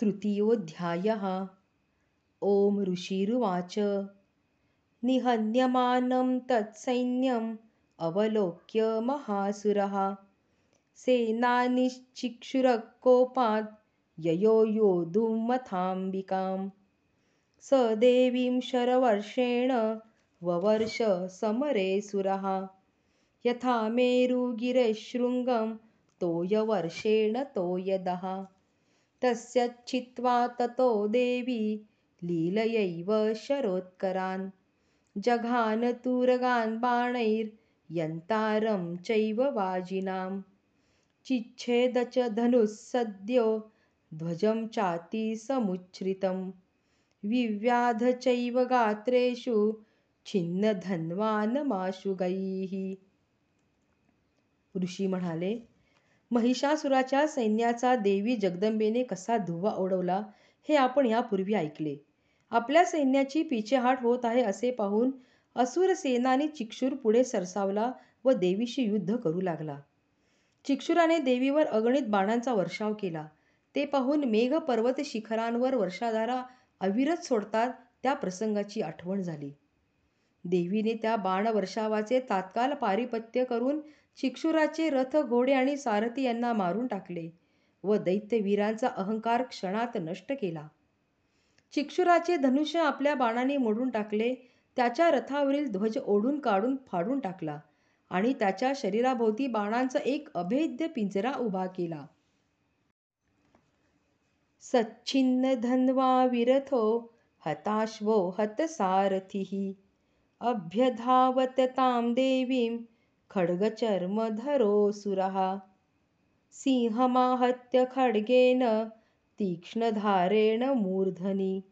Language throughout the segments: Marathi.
तृतीयोऽध्यायः। ॐ ऋषिरुवाच। निहन्यमानं तत्सैन्यम् अवलोक्य महासुरः। सेनानिश्चिक्षुरकोपात् ययो योद्धुमथाम्बिकां स देवीं शरवर्षेण ववर्ष समरे सुरः। यथा मेरुगिरेशृङ्गं तोयवर्षेण तोयदः तस्यच्छित्वा ततो देवी लीलयैव शरोत्करान्। जघानतुरगान् बाणैर्यन्तारं चैव वाजिनां चिच्छेद च धनुः सद्यो ध्वजं चातिसमुच्छ्रितं विव्याध चैव गात्रेषु छिन्नधन्वानमाशुगैः। ऋषी म्हणाले महिषासुराच्या सैन्याचा देवी जगदंबेने कसा धुव्वा ओढवला हे आपण यापूर्वी ऐकले. आपल्या सैन्याची पिछेहाट होत आहे असे पाहून असुर सेनानी पुढे सरसावला व देवीशी युद्ध करू लागला. चिक्षुराने देवीवर अगणित बाणांचा वर्षाव केला. ते पाहून मेघ पर्वत शिखरांवर वर्षाधारा अविरत सोडतात त्या प्रसंगाची आठवण झाली. देवीने त्या बाणवर्षावाचे तात्काळ पारिपत्य करून शिक्षुराचे रथ घोडे आणि सारथी यांना मारून टाकले व दैत्यवीरांचा अहंकार क्षणात नष्ट केला. चिक्षुराचे धनुष्य आपल्या बाणाने मोडून टाकले त्याच्या रथावरील ध्वज ओढून काढून फाडून टाकला आणि त्याच्या शरीराभोवती बाणांचा एक अभेद्य पिंजरा उभा केला. सच्छिन्न धन्वा विरथो हताश्वो हतसारथी अभ्यधावत ताम देवीं खड्गचर्मधरोऽसुरः। सिंहमाहत्य खड्गेन तीक्ष्णधारेण मूर्धनि।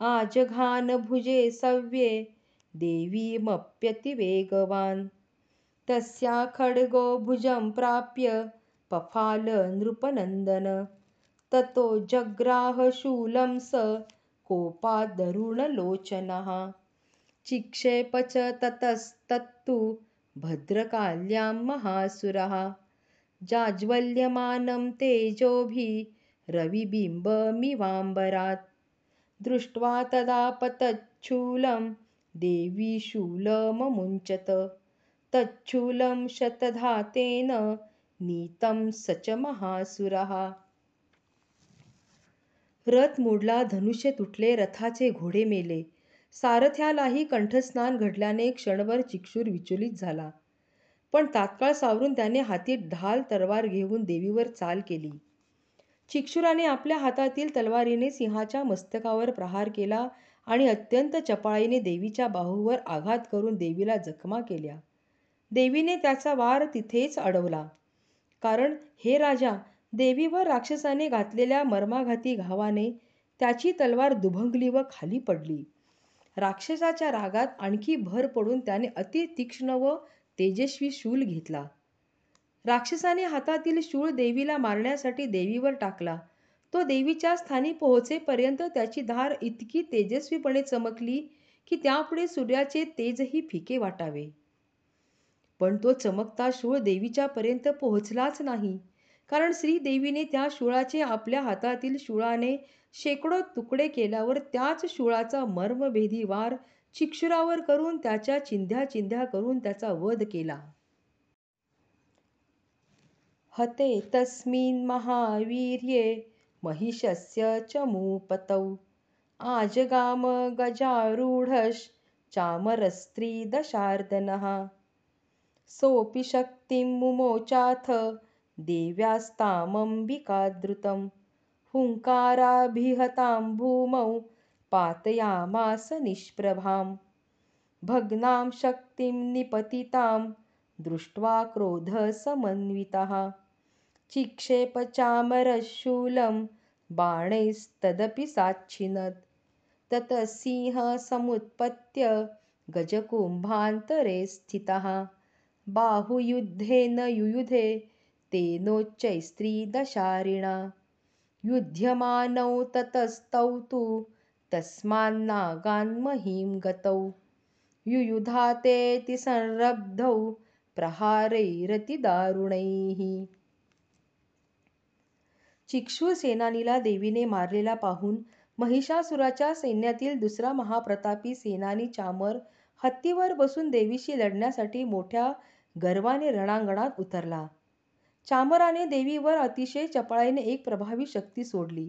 आजघानभुजे सव्ये देवीमप्यतिवेगवान्। तस्या खड्गो भुजं प्राप्य पफाल नृपनन्दन। ततो जग्राहशूलं स कोपादरुणलोचनः। चिक्षेप च ततस्तत्तु भद्रकाल्यां महासुरः। जाज्वल्यमानं तेजोभिरविबिम्बमिवाम्बरात् दृष्ट्वा तदा पतच्छूलं देवी शूलममुञ्चत। तच्छूलं शतधातेन नीतं स च महासुरः। रथ मोडला धनुष्य तुटले रथाचे घोडे मेले सारथ्यालाही कंठस्नान घडल्याने क्षणभर चिक्षूर विचलित झाला. पण तात्काळ सावरून त्याने हाती ढाल तलवार घेऊन देवीवर चाल केली. चिक्षुराने आपल्या हातातील तलवारीने सिंहाच्या मस्तकावर प्रहार केला आणि अत्यंत चपाळीने देवीच्या बाहूवर आघात करून देवीला जखमा केल्या. देवीने त्याचा वार तिथेच अडवला. कारण हे राजा देवीवर राक्षसाने घातलेल्या मर्माघाती घावाने त्याची तलवार दुभंगली व खाली पडली. राक्षसाच्या रागात आणखी भर पडून त्याने अति तीक्ष्ण व तेजस्वी शूल घेतला. राक्षसाने हातातील शूळ देवीला मारण्यासाठी देवीवर टाकला. तो देवीच्या स्थानी पोहोचेपर्यंत त्याची धार इतकी तेजस्वीपणे चमकली की त्यापुढे सूर्याचे तेजही फिके वाटावे. पण तो चमकता शूळ देवीच्या पर्यंत पोहोचलाच नाही. कारण श्रीदेवीने त्या शूळाचे आपल्या हातातील शूळाने शेकडो तुकडे केल्यावर त्याच शूळाचा मर्मभेदी वार चिक्षुरावर करून त्याच्या चिंध्या चिंध्या करून त्याचा वध केला. हते तस्मिन् महावीर्ये महिषस्य चमूपतौ आजगाम गजारूढश गजारूढश्चामरस्त्रीदशार्दनः सोऽपि शक्तिं मुमोचाथ देव्यास्तामम्बिकादृतम्। हुङ्काराभिहतां भूमौ पातयामास निष्प्रभां भग्नां शक्तिं निपतितां दृष्ट्वा क्रोधसमन्वितः चिक्षेप चामरशूलं बाणैस्तदपि साच्छिनत्। ततः सिंहः समुत्पत्य गजकुम्भान्तरे स्थितः। बाहुयुद्धेन युयुधे तेनोच्चैस्त्रीदशारिणा युध्यमानौ ततस्तौ तु तस्मान्नागान्महीं गतौ युयुधातेति संरब्धौ प्रहारैरतिदारुणैः चिक्षू सेनानीला देवीने मारलेला पाहून महिषासुराच्या सैन्यातील दुसरा महाप्रतापी सेनानी चामर हत्तीवर बसून देवीशी लढण्यासाठी मोठ्या गर्वाने रणांगणात उतरला. चामराने देवीवर अतिशय चपळाईने एक प्रभावी शक्ती सोडली.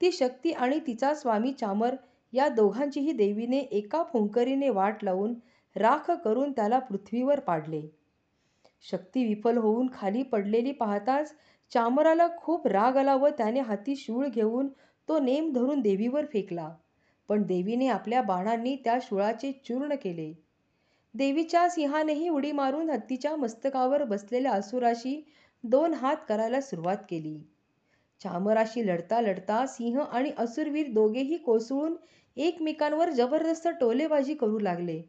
ती शक्ती आणि तिचा स्वामी चामर या दोघांचीही देवीने एका फुंकरीने वाट लावून राख करून त्याला पृथ्वीवर पाडले. शक्ती विफल होऊन खाली पडलेली पाहताच चामराला खूप राग आला व त्याने हाती शूळ घेऊन तो नेम धरून देवीवर फेकला. पण देवीने आपल्या बाणांनी त्या शूळाचे चूर्ण केले. देवीच्या सिंहानेही उडी मारून हत्तीच्या मस्तकावर बसलेल्या असुराशी दोन हात करायला सुरुवात केली. चामराशी लढता लढता सिंह आणि असुरवीर दोघेही कोसळून एकमेकांवर जबरदस्त टोलेबाजी करू लागले.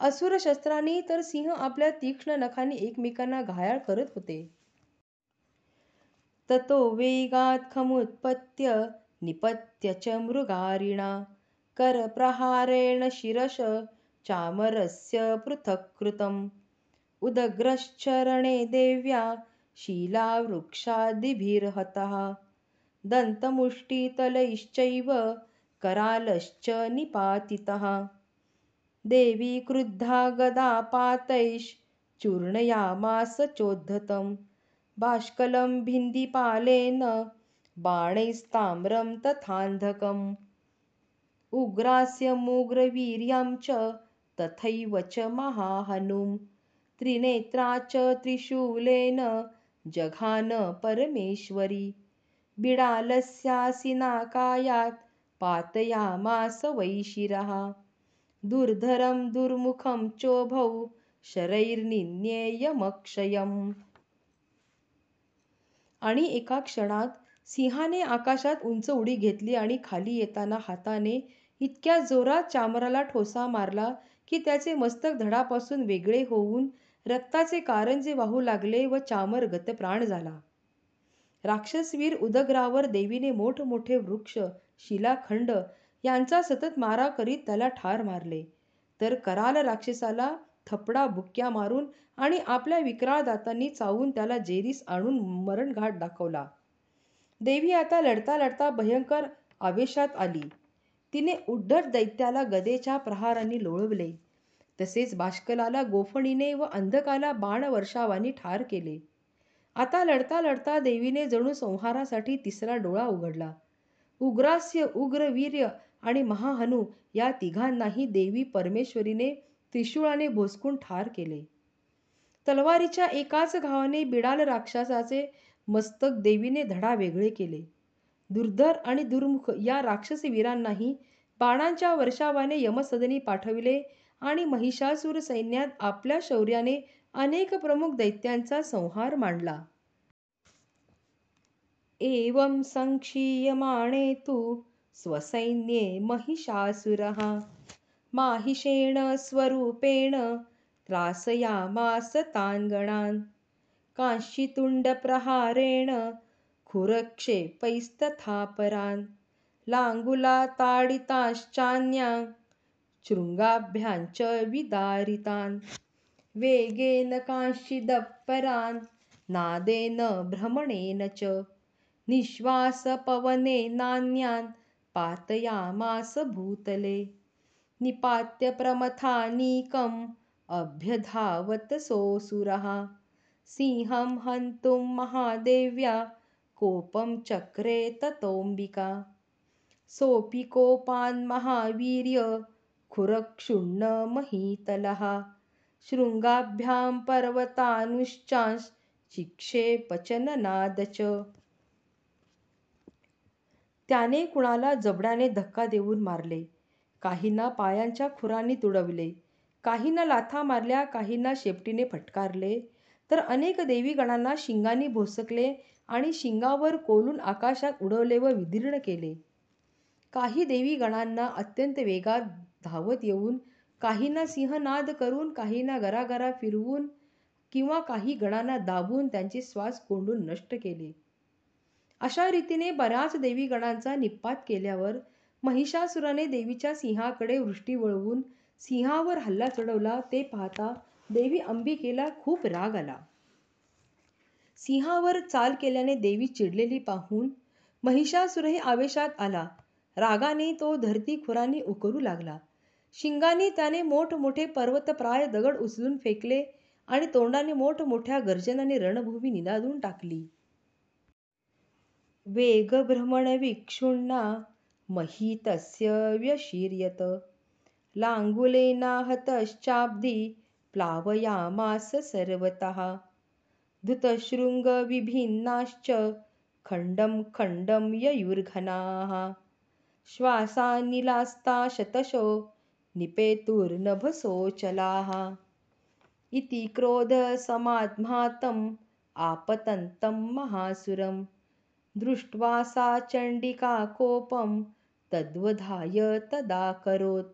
असुर शस्त्रांनी तर सिंह आपल्या तीक्ष्ण नखांनी एकमेकांना घायाळ करत होते. ततो वेगात खमुत्पत्य निपत्य च मृगारिणा करप्रहारेण शिरश चामरस्य पृथक् कृतम् उदग्रश्चरणे देव्या शिलावृक्षादिभिर्हतः। दन्तमुष्टितलैश्चैव करालश्च निपातितः। देवी क्रुद्धा गदापातैश्चूर्णयामास चोद्धतं। बाष्कलं भिन्दिपालेन बाणैस्ताम्रं तथान्धकम्। उग्रास्यमुग्रवीर्यं च तथैव च महाहनुं त्रिनेत्रा च त्रिशूलेन जघान परमेश्वरी. बिडालस्यासिनाकायात् पातयामास वै शिरः दुर्धरं दुर्मुखं चोभौ शरैर्निन्येयमक्षयम् आणि एका क्षणात सिंहाने आकाशात उंच उडी घेतली आणि खाली येताना हाताने इतक्या जोरात चामराला ठोसा मारला की त्याचे मस्तक धडापासून वेगळे होऊन रक्ताचे कारंजे वाहू लागले व चामर गतप्राण झाला. राक्षसवीर उदग्रावर देवीने मोठमोठे वृक्ष, शिलाखंड यांचा सतत मारा करीत त्याला ठार मारले, तर कराल राक्षसाला थपडा बुक्क्या मारून आणि आपल्या विक्राळ दातांनी चावून त्याला जेरीस आणून मरणघाट दाखवला. देवी आता लढता लढता भयंकर आवेशात आली. तिने उड्डट दैत्याला गदेच्या प्रहारांनी लोळवले, तसेच बाष्कलाला गोफणीने व अंधकाला बाणवर्षावांनी ठार केले. आता लढता लढता देवीने जणू संहारासाठी तिसरा डोळा उघडला. उग्रास्य, उग्रवीर्य आणि महाहनू या तिघांनाही देवी परमेश्वरीने त्रिशूळाने भोसकून ठार केले. तलवारीच्या एकाच घावाने बिडाल राक्षसाचे मस्तक देवीने धडा वेगळे केले. दुर्धर आणि दुर्मुख या राक्षसवीरांनाही बाणांच्या वर्षावाने यमसदनी पाठविले आणि महिषासुर सैन्यात आपल्या शौर्याने अनेक प्रमुख दैत्यांचा संहार मांडला. एवं संक्षीयमाणे तु स्वसैन्ये महिषासुरः माहिषेण स्वरूपेण त्रासयामास तान् गणान् कांशीतुण्डप्रहारेण खुरक्षेपैस्तथापरान् लाङ्गुलाताडितांश्चान्यान् शृङ्गाभ्यां च विदारितान्। वेगेन कांशिदपरान् नादेन भ्रमणेन च निःश्वासपवनेनान्यान् पातयामास भूतले। निपात्य प्रमथानीकम् अभ्यधावत् सोऽसुरः। सिंहं हन्तुं महादेव्या कोपं चक्रे ततोऽम्बिका। सोऽपि कोपान्महावीर्य खुरक्षुण्णमहीतलः शृङ्गाभ्यां पर्वतानुश्चांश चिक्षेप च त्याने कुणाला जबड्याने धक्का देऊन मारले, काहींना पायांच्या खुरांनी तुडवले, काहींना लाथा मारल्या, काहींना शेपटीने फटकारले, तर अनेक देवीगणांना शिंगांनी भोसकले आणि शिंगावर कोलून आकाशात उडवले व विदीर्ण केले. काही देवीगणांना अत्यंत वेगात धावत येऊन, काहींना सिंहनाद करून, काहींना गरागरा फिरवून किंवा काही गणांना दाबून त्यांचे श्वास कोंडून नष्ट केले. अशा रीतीने बऱ्याच देवीगणांचा नि:पात केल्यावर महिषासुराने देवीच्या सिंहाकडे वृष्टी वळवून सिंहावर हल्ला चढवला ते पाहता देवी अंबिकेला खूप राग आला. सिंहावर चाल केल्याने देवी चिडलेली पाहून महिषासुरही आवेशात आला. रागाने तो धरती खुरांनी उकरू लागला. शिंगांनी त्याने मोठमोठे पर्वतप्राय दगड उचलून फेकले आणि तोंडाने मोठमोठ्या गर्जनाने रणभूमी निनादून टाकली. वेगभ्रमणविक्षुण्णा मही तस्य व्यशीर्यत. लाङ्गुलेनाहतश्चाब्धी प्लावयामास सर्वतः. धृतशृङ्गविभिन्नाश्च खण्डं खण्डं ययुर्घनाः. श्वासानिलास्ता शतशो निपेतुर्नभसोऽचलाः इति क्रोधसमाद्मातम् आपतन्तं महासुरं दृष्ट्वा सा चण्डिका कोपं तद्वधाय तदाकरोत्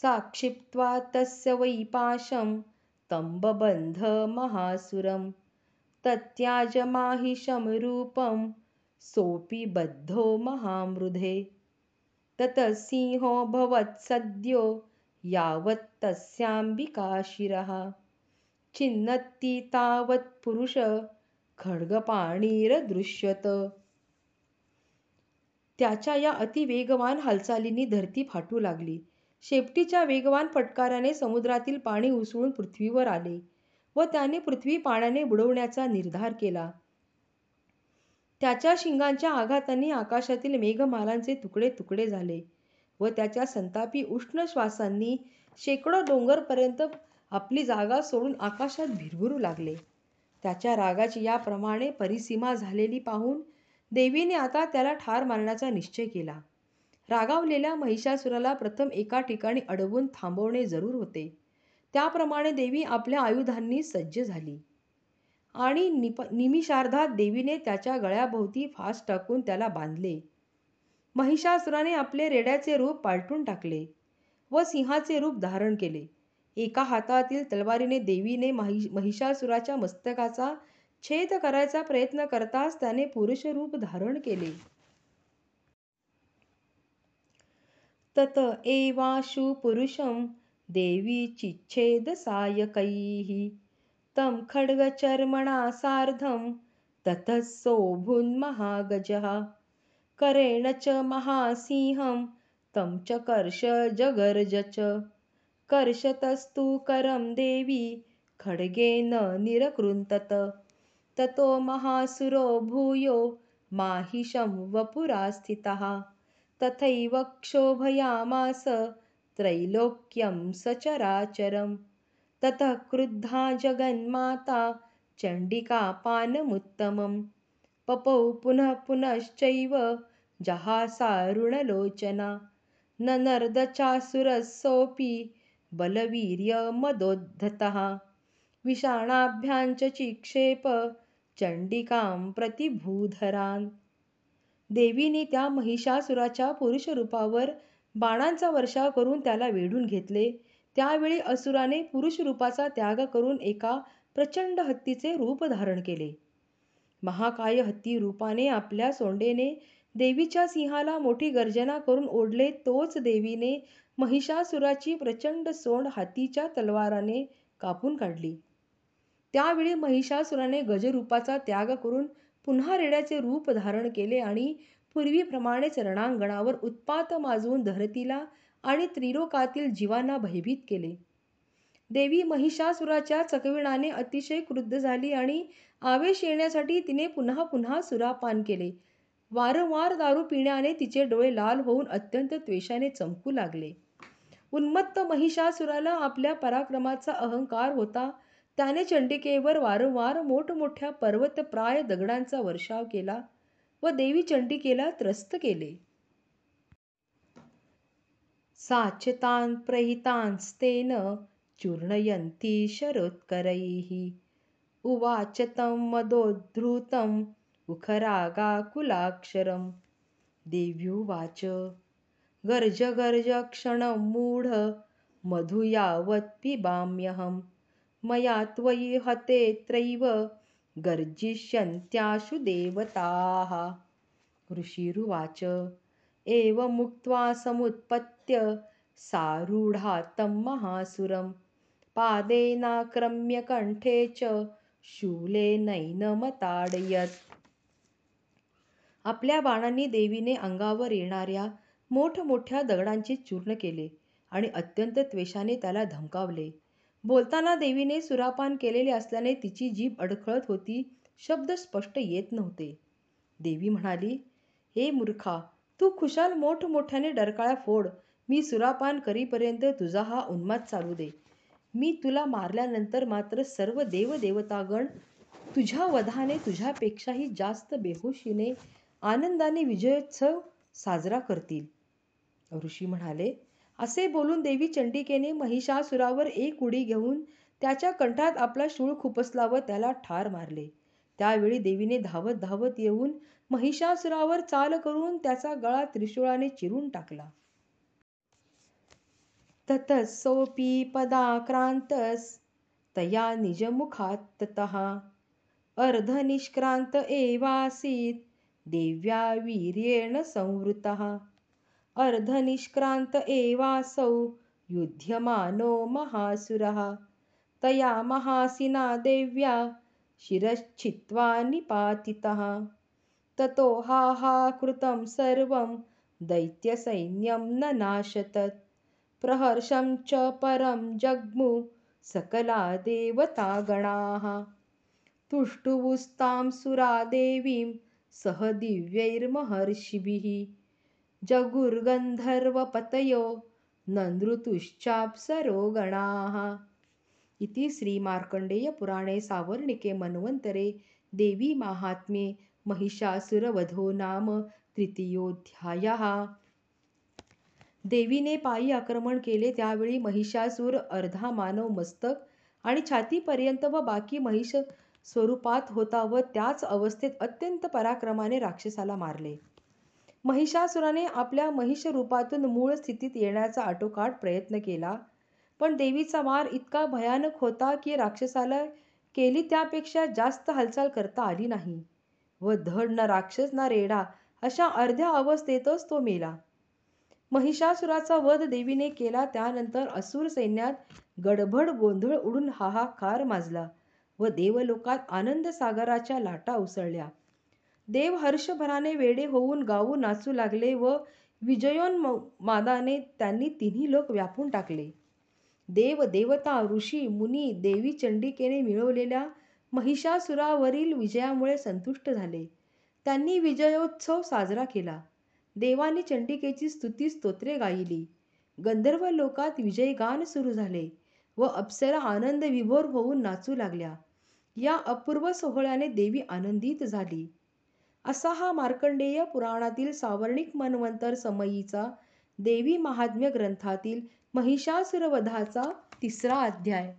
सा क्षिप्त्वा तस्य वै पाशं तं बबन्ध महासुरं तत्याजमाहिषं रूपं सोऽपि बद्धो महामृधे ततः सिंहोऽभवत्सद्यो यावत्तस्याम्बिका शिरः छिन्नत्ति तावत्पुरुष खड्गपाणिरदृश्यत. त्याच्या या अतिवेगवान हालचालींनी धरती फाटू लागली. शेपटीच्या वेगवान फटकाराने समुद्रातील पाणी उसळून पृथ्वीवर आले व त्याने पृथ्वी पाण्याने बुडवण्याचा निर्धार केला. त्याच्या शिंगांच्या आघातांनी आकाशातील मेघमालांचे तुकडे तुकडे झाले व त्याच्या संतापी उष्ण श्वासांनी शेकडो डोंगरपर्यंत आपली जागा सोडून आकाशात भिरभिरू लागले. त्याच्या रागाची याप्रमाणे परिसीमा झालेली पाहून देवीने आता त्याला ठार मारण्याचा निश्चय केला. रागावलेल्या महिषासुराला प्रथम एका ठिकाणी अडवून थांबवणे जरूर होते. त्याप्रमाणे देवी आपल्या आयुधांनी सज्ज झाली आणि निप निमिषार्धात देवीने त्याच्या गळ्याभोवती फास टाकून त्याला बांधले. महिषासुराने आपले रेड्याचे रूप पालटून टाकले व सिंहाचे रूप धारण केले. एका हातातील तलवारीने देवीने महिषासुराच्या मस्तकाचा छेद करायचा प्रयत्न करताच त्याने पुरुषरूप धारण केले. तत एवाशु पुरुषं देवी चिच्छेदसायकैः तं खड्गचर्मणा सार्धं ततः सोऽभून्महागजः करेण च महासिंहं तं चकर्ष जगर्ज च। कर्षतस्तु करं देवी खड्गेन निरकृन्तत। ततो महासुरो भूयो माहिषं वपुरास्थितः तथैव क्षोभयामास त्रैलोक्यं सचराचरं ततः क्रुद्धा जगन्माता चण्डिकापानमुत्तमं पपौ पुनः पुनश्चैव जहासारुणलोचना। ननर्दचासुरः सोऽपि बलवीर्यमदोद्धतः। विषाणाभ्यां च चिक्षेप चण्डिकां प्रति भूधरान् देवीने त्या महिषासुराच्या पुरुषरूपावर बाणांचा वर्षाव करून त्याला वेढून घेतले. त्यावेळी असुराने पुरुषरूपाचा त्याग करून एका प्रचंड हत्तीचे रूप धारण केले. महाकाय हत्ती रूपाने आपल्या सोंडेने देवीच्या सिंहाला मोठी गर्जना करून ओढले तोच देवीने महिषासुराची प्रचंड सोंड हातीच्या तलवाराने कापून काढली. त्यावेळी महिषासुराने गजरूपाचा त्याग करून पुन्हा रेड्याचे रूप धारण केले आणि पूर्वीप्रमाणेच रणांगणावर उत्पात माजवून धरतीला आणि त्रिलोकातील जीवांना भयभीत केले. देवी महिषासुराच्या चकविणाने अतिशय क्रुद्ध झाली आणि आवेश येण्यासाठी तिने पुन्हा पुन्हा सुरापान केले. वारंवार दारू पिण्याने तिचे डोळे लाल होऊन अत्यंत त्वेषाने चमकू लागले. उन्मत्त महिषासुराला आपल्या पराक्रमाचा अहंकार होता. त्याने चंडिकेवर वारंवार मोठमोठ्या पर्वतप्राय दगडांचा वर्षाव केला व देवी चंडिकेला त्रस्त केले. साचतान् प्रहितांस्तेन चूर्णयन्ती शरोत्करैः। उवाच तं मदोद्धृतं मुखरागाकुलाक्षरं देव्युवाच गर्ज गर्ज क्षणं मूढ मधु यावत् पिबाम्यहं। मया त्वयि हतेऽत्रैव गर्जिष्यन्त्याशु देवताः। ऋषिरुवाच एवमुक्त्वा समुत्पत्य सारूढातं महासुरं पादेनाक्रम्य कण्ठे च शूलेनैनमताडयत् आपल्या बाणांनी देवीने अंगावर येणाऱ्या मोठमोठ्या दगडांचे चूर्ण केले आणि अत्यंत त्वेषाने त्याला धमकावले. बोलताना देवीने सुरापान केलेले असल्याने तिची जीभ अडखळत होती, शब्द स्पष्ट येत नव्हते. देवी म्हणाली, हे मूर्खा, तू खुशाल मोठमोठ्याने डरकाळ्या फोड. मी सुरापान करीपर्यंत तुझा हा उन्माद चालू दे. मी तुला मारल्यानंतर मात्र सर्व देवदेवतागण तुझ्या वधाने तुझ्यापेक्षाही जास्त बेहोशीने आनंदाने विजयोत्सव साजरा करतील. ऋषी म्हणाले, असे बोलून देवी चंडिकेने महिषासुरावर एक उडी घेऊन त्याच्या कंठात आपला शूळ खुपसला व त्याला ठार मारले. त्यावेळी देवीने धावत धावत येऊन महिषासुरावर चाल करून त्याचा गळा त्रिशूळाने चिरून टाकला. ततः पदाक्रांतस तया निजमुखात् ततः. अर्धनिष्क्रांत एवासीत देव्या वीर्येण संवृतः. अर्धनिष्क्रांत एवासौ युध्यमानो महासुरः. तया महासिना देव्या शिरश्छित्त्वा निपातितः। ततो हाहाकृतं सर्वं दैत्यसैन्यं न नाशतत्। प्रहर्षं च परं जग्मुः सकला देवतागणाः तुष्टुवुस्तां सुरा देवीं सह दिव्यैर्महर्षिभिः। जगुर्गन्धर्वपतयो नन्दृतुश्चाप्सरो गणाः इति श्रीमार्कण्डेयपुराणे सावर्णिके मन्वन्तरे देवीमाहात्म्ये महिषासुरवधो नाम तृतीयोऽध्यायः देवीने पायी आक्रमण केले त्यावेळी महिषासूर अर्धा मानव मस्तक आणि छातीपर्यंत व बाकी महिष स्वरूपात होता व त्याच अवस्थेत अत्यंत पराक्रमाने राक्षसाला मारले. महिषासुराने आपल्या महिष रूपातून मूळ स्थितीत येण्याचा आटोकाट प्रयत्न केला, पण देवीचा मार इतका भयानक होता की राक्षसाला केली त्यापेक्षा जास्त हालचाल करता आली नाही व धड ना राक्षस ना रेडा अशा अर्ध्या अवस्थेतच तो मेला. महिषासुराचा वध देवीने केला त्यानंतर असुर सैन्यात गडबड गोंधळ उडून हाहाकार माजला व देवलोकात आनंदसागराच्या लाटा उसळल्या. देव हर्षभराने वेडे होऊन गाऊ नाचू लागले व विजयोन्मादाने त्यांनी तिन्ही लोक व्यापून टाकले. देव, देवता, ऋषी, मुनी देवी चंडिकेने मिळवलेल्या महिषासुरावरील विजयामुळे संतुष्ट झाले. त्यांनी विजयोत्सव साजरा केला. देवांनी चंडिकेची स्तुती स्तोत्रे गायली. गंधर्व लोकात विजयगान सुरू झाले व अप्सरा आनंदविभोर होऊन नाचू लागल्या. या अपूर्व सोहळ्याने देवी आनंदित झाली. असा हा मार्कंडेय पुराणातील सावर्णिक मन्वंतर समयीचा देवी महात्म्य ग्रंथातील महिषासुरवधाचा तिसरा अध्याय.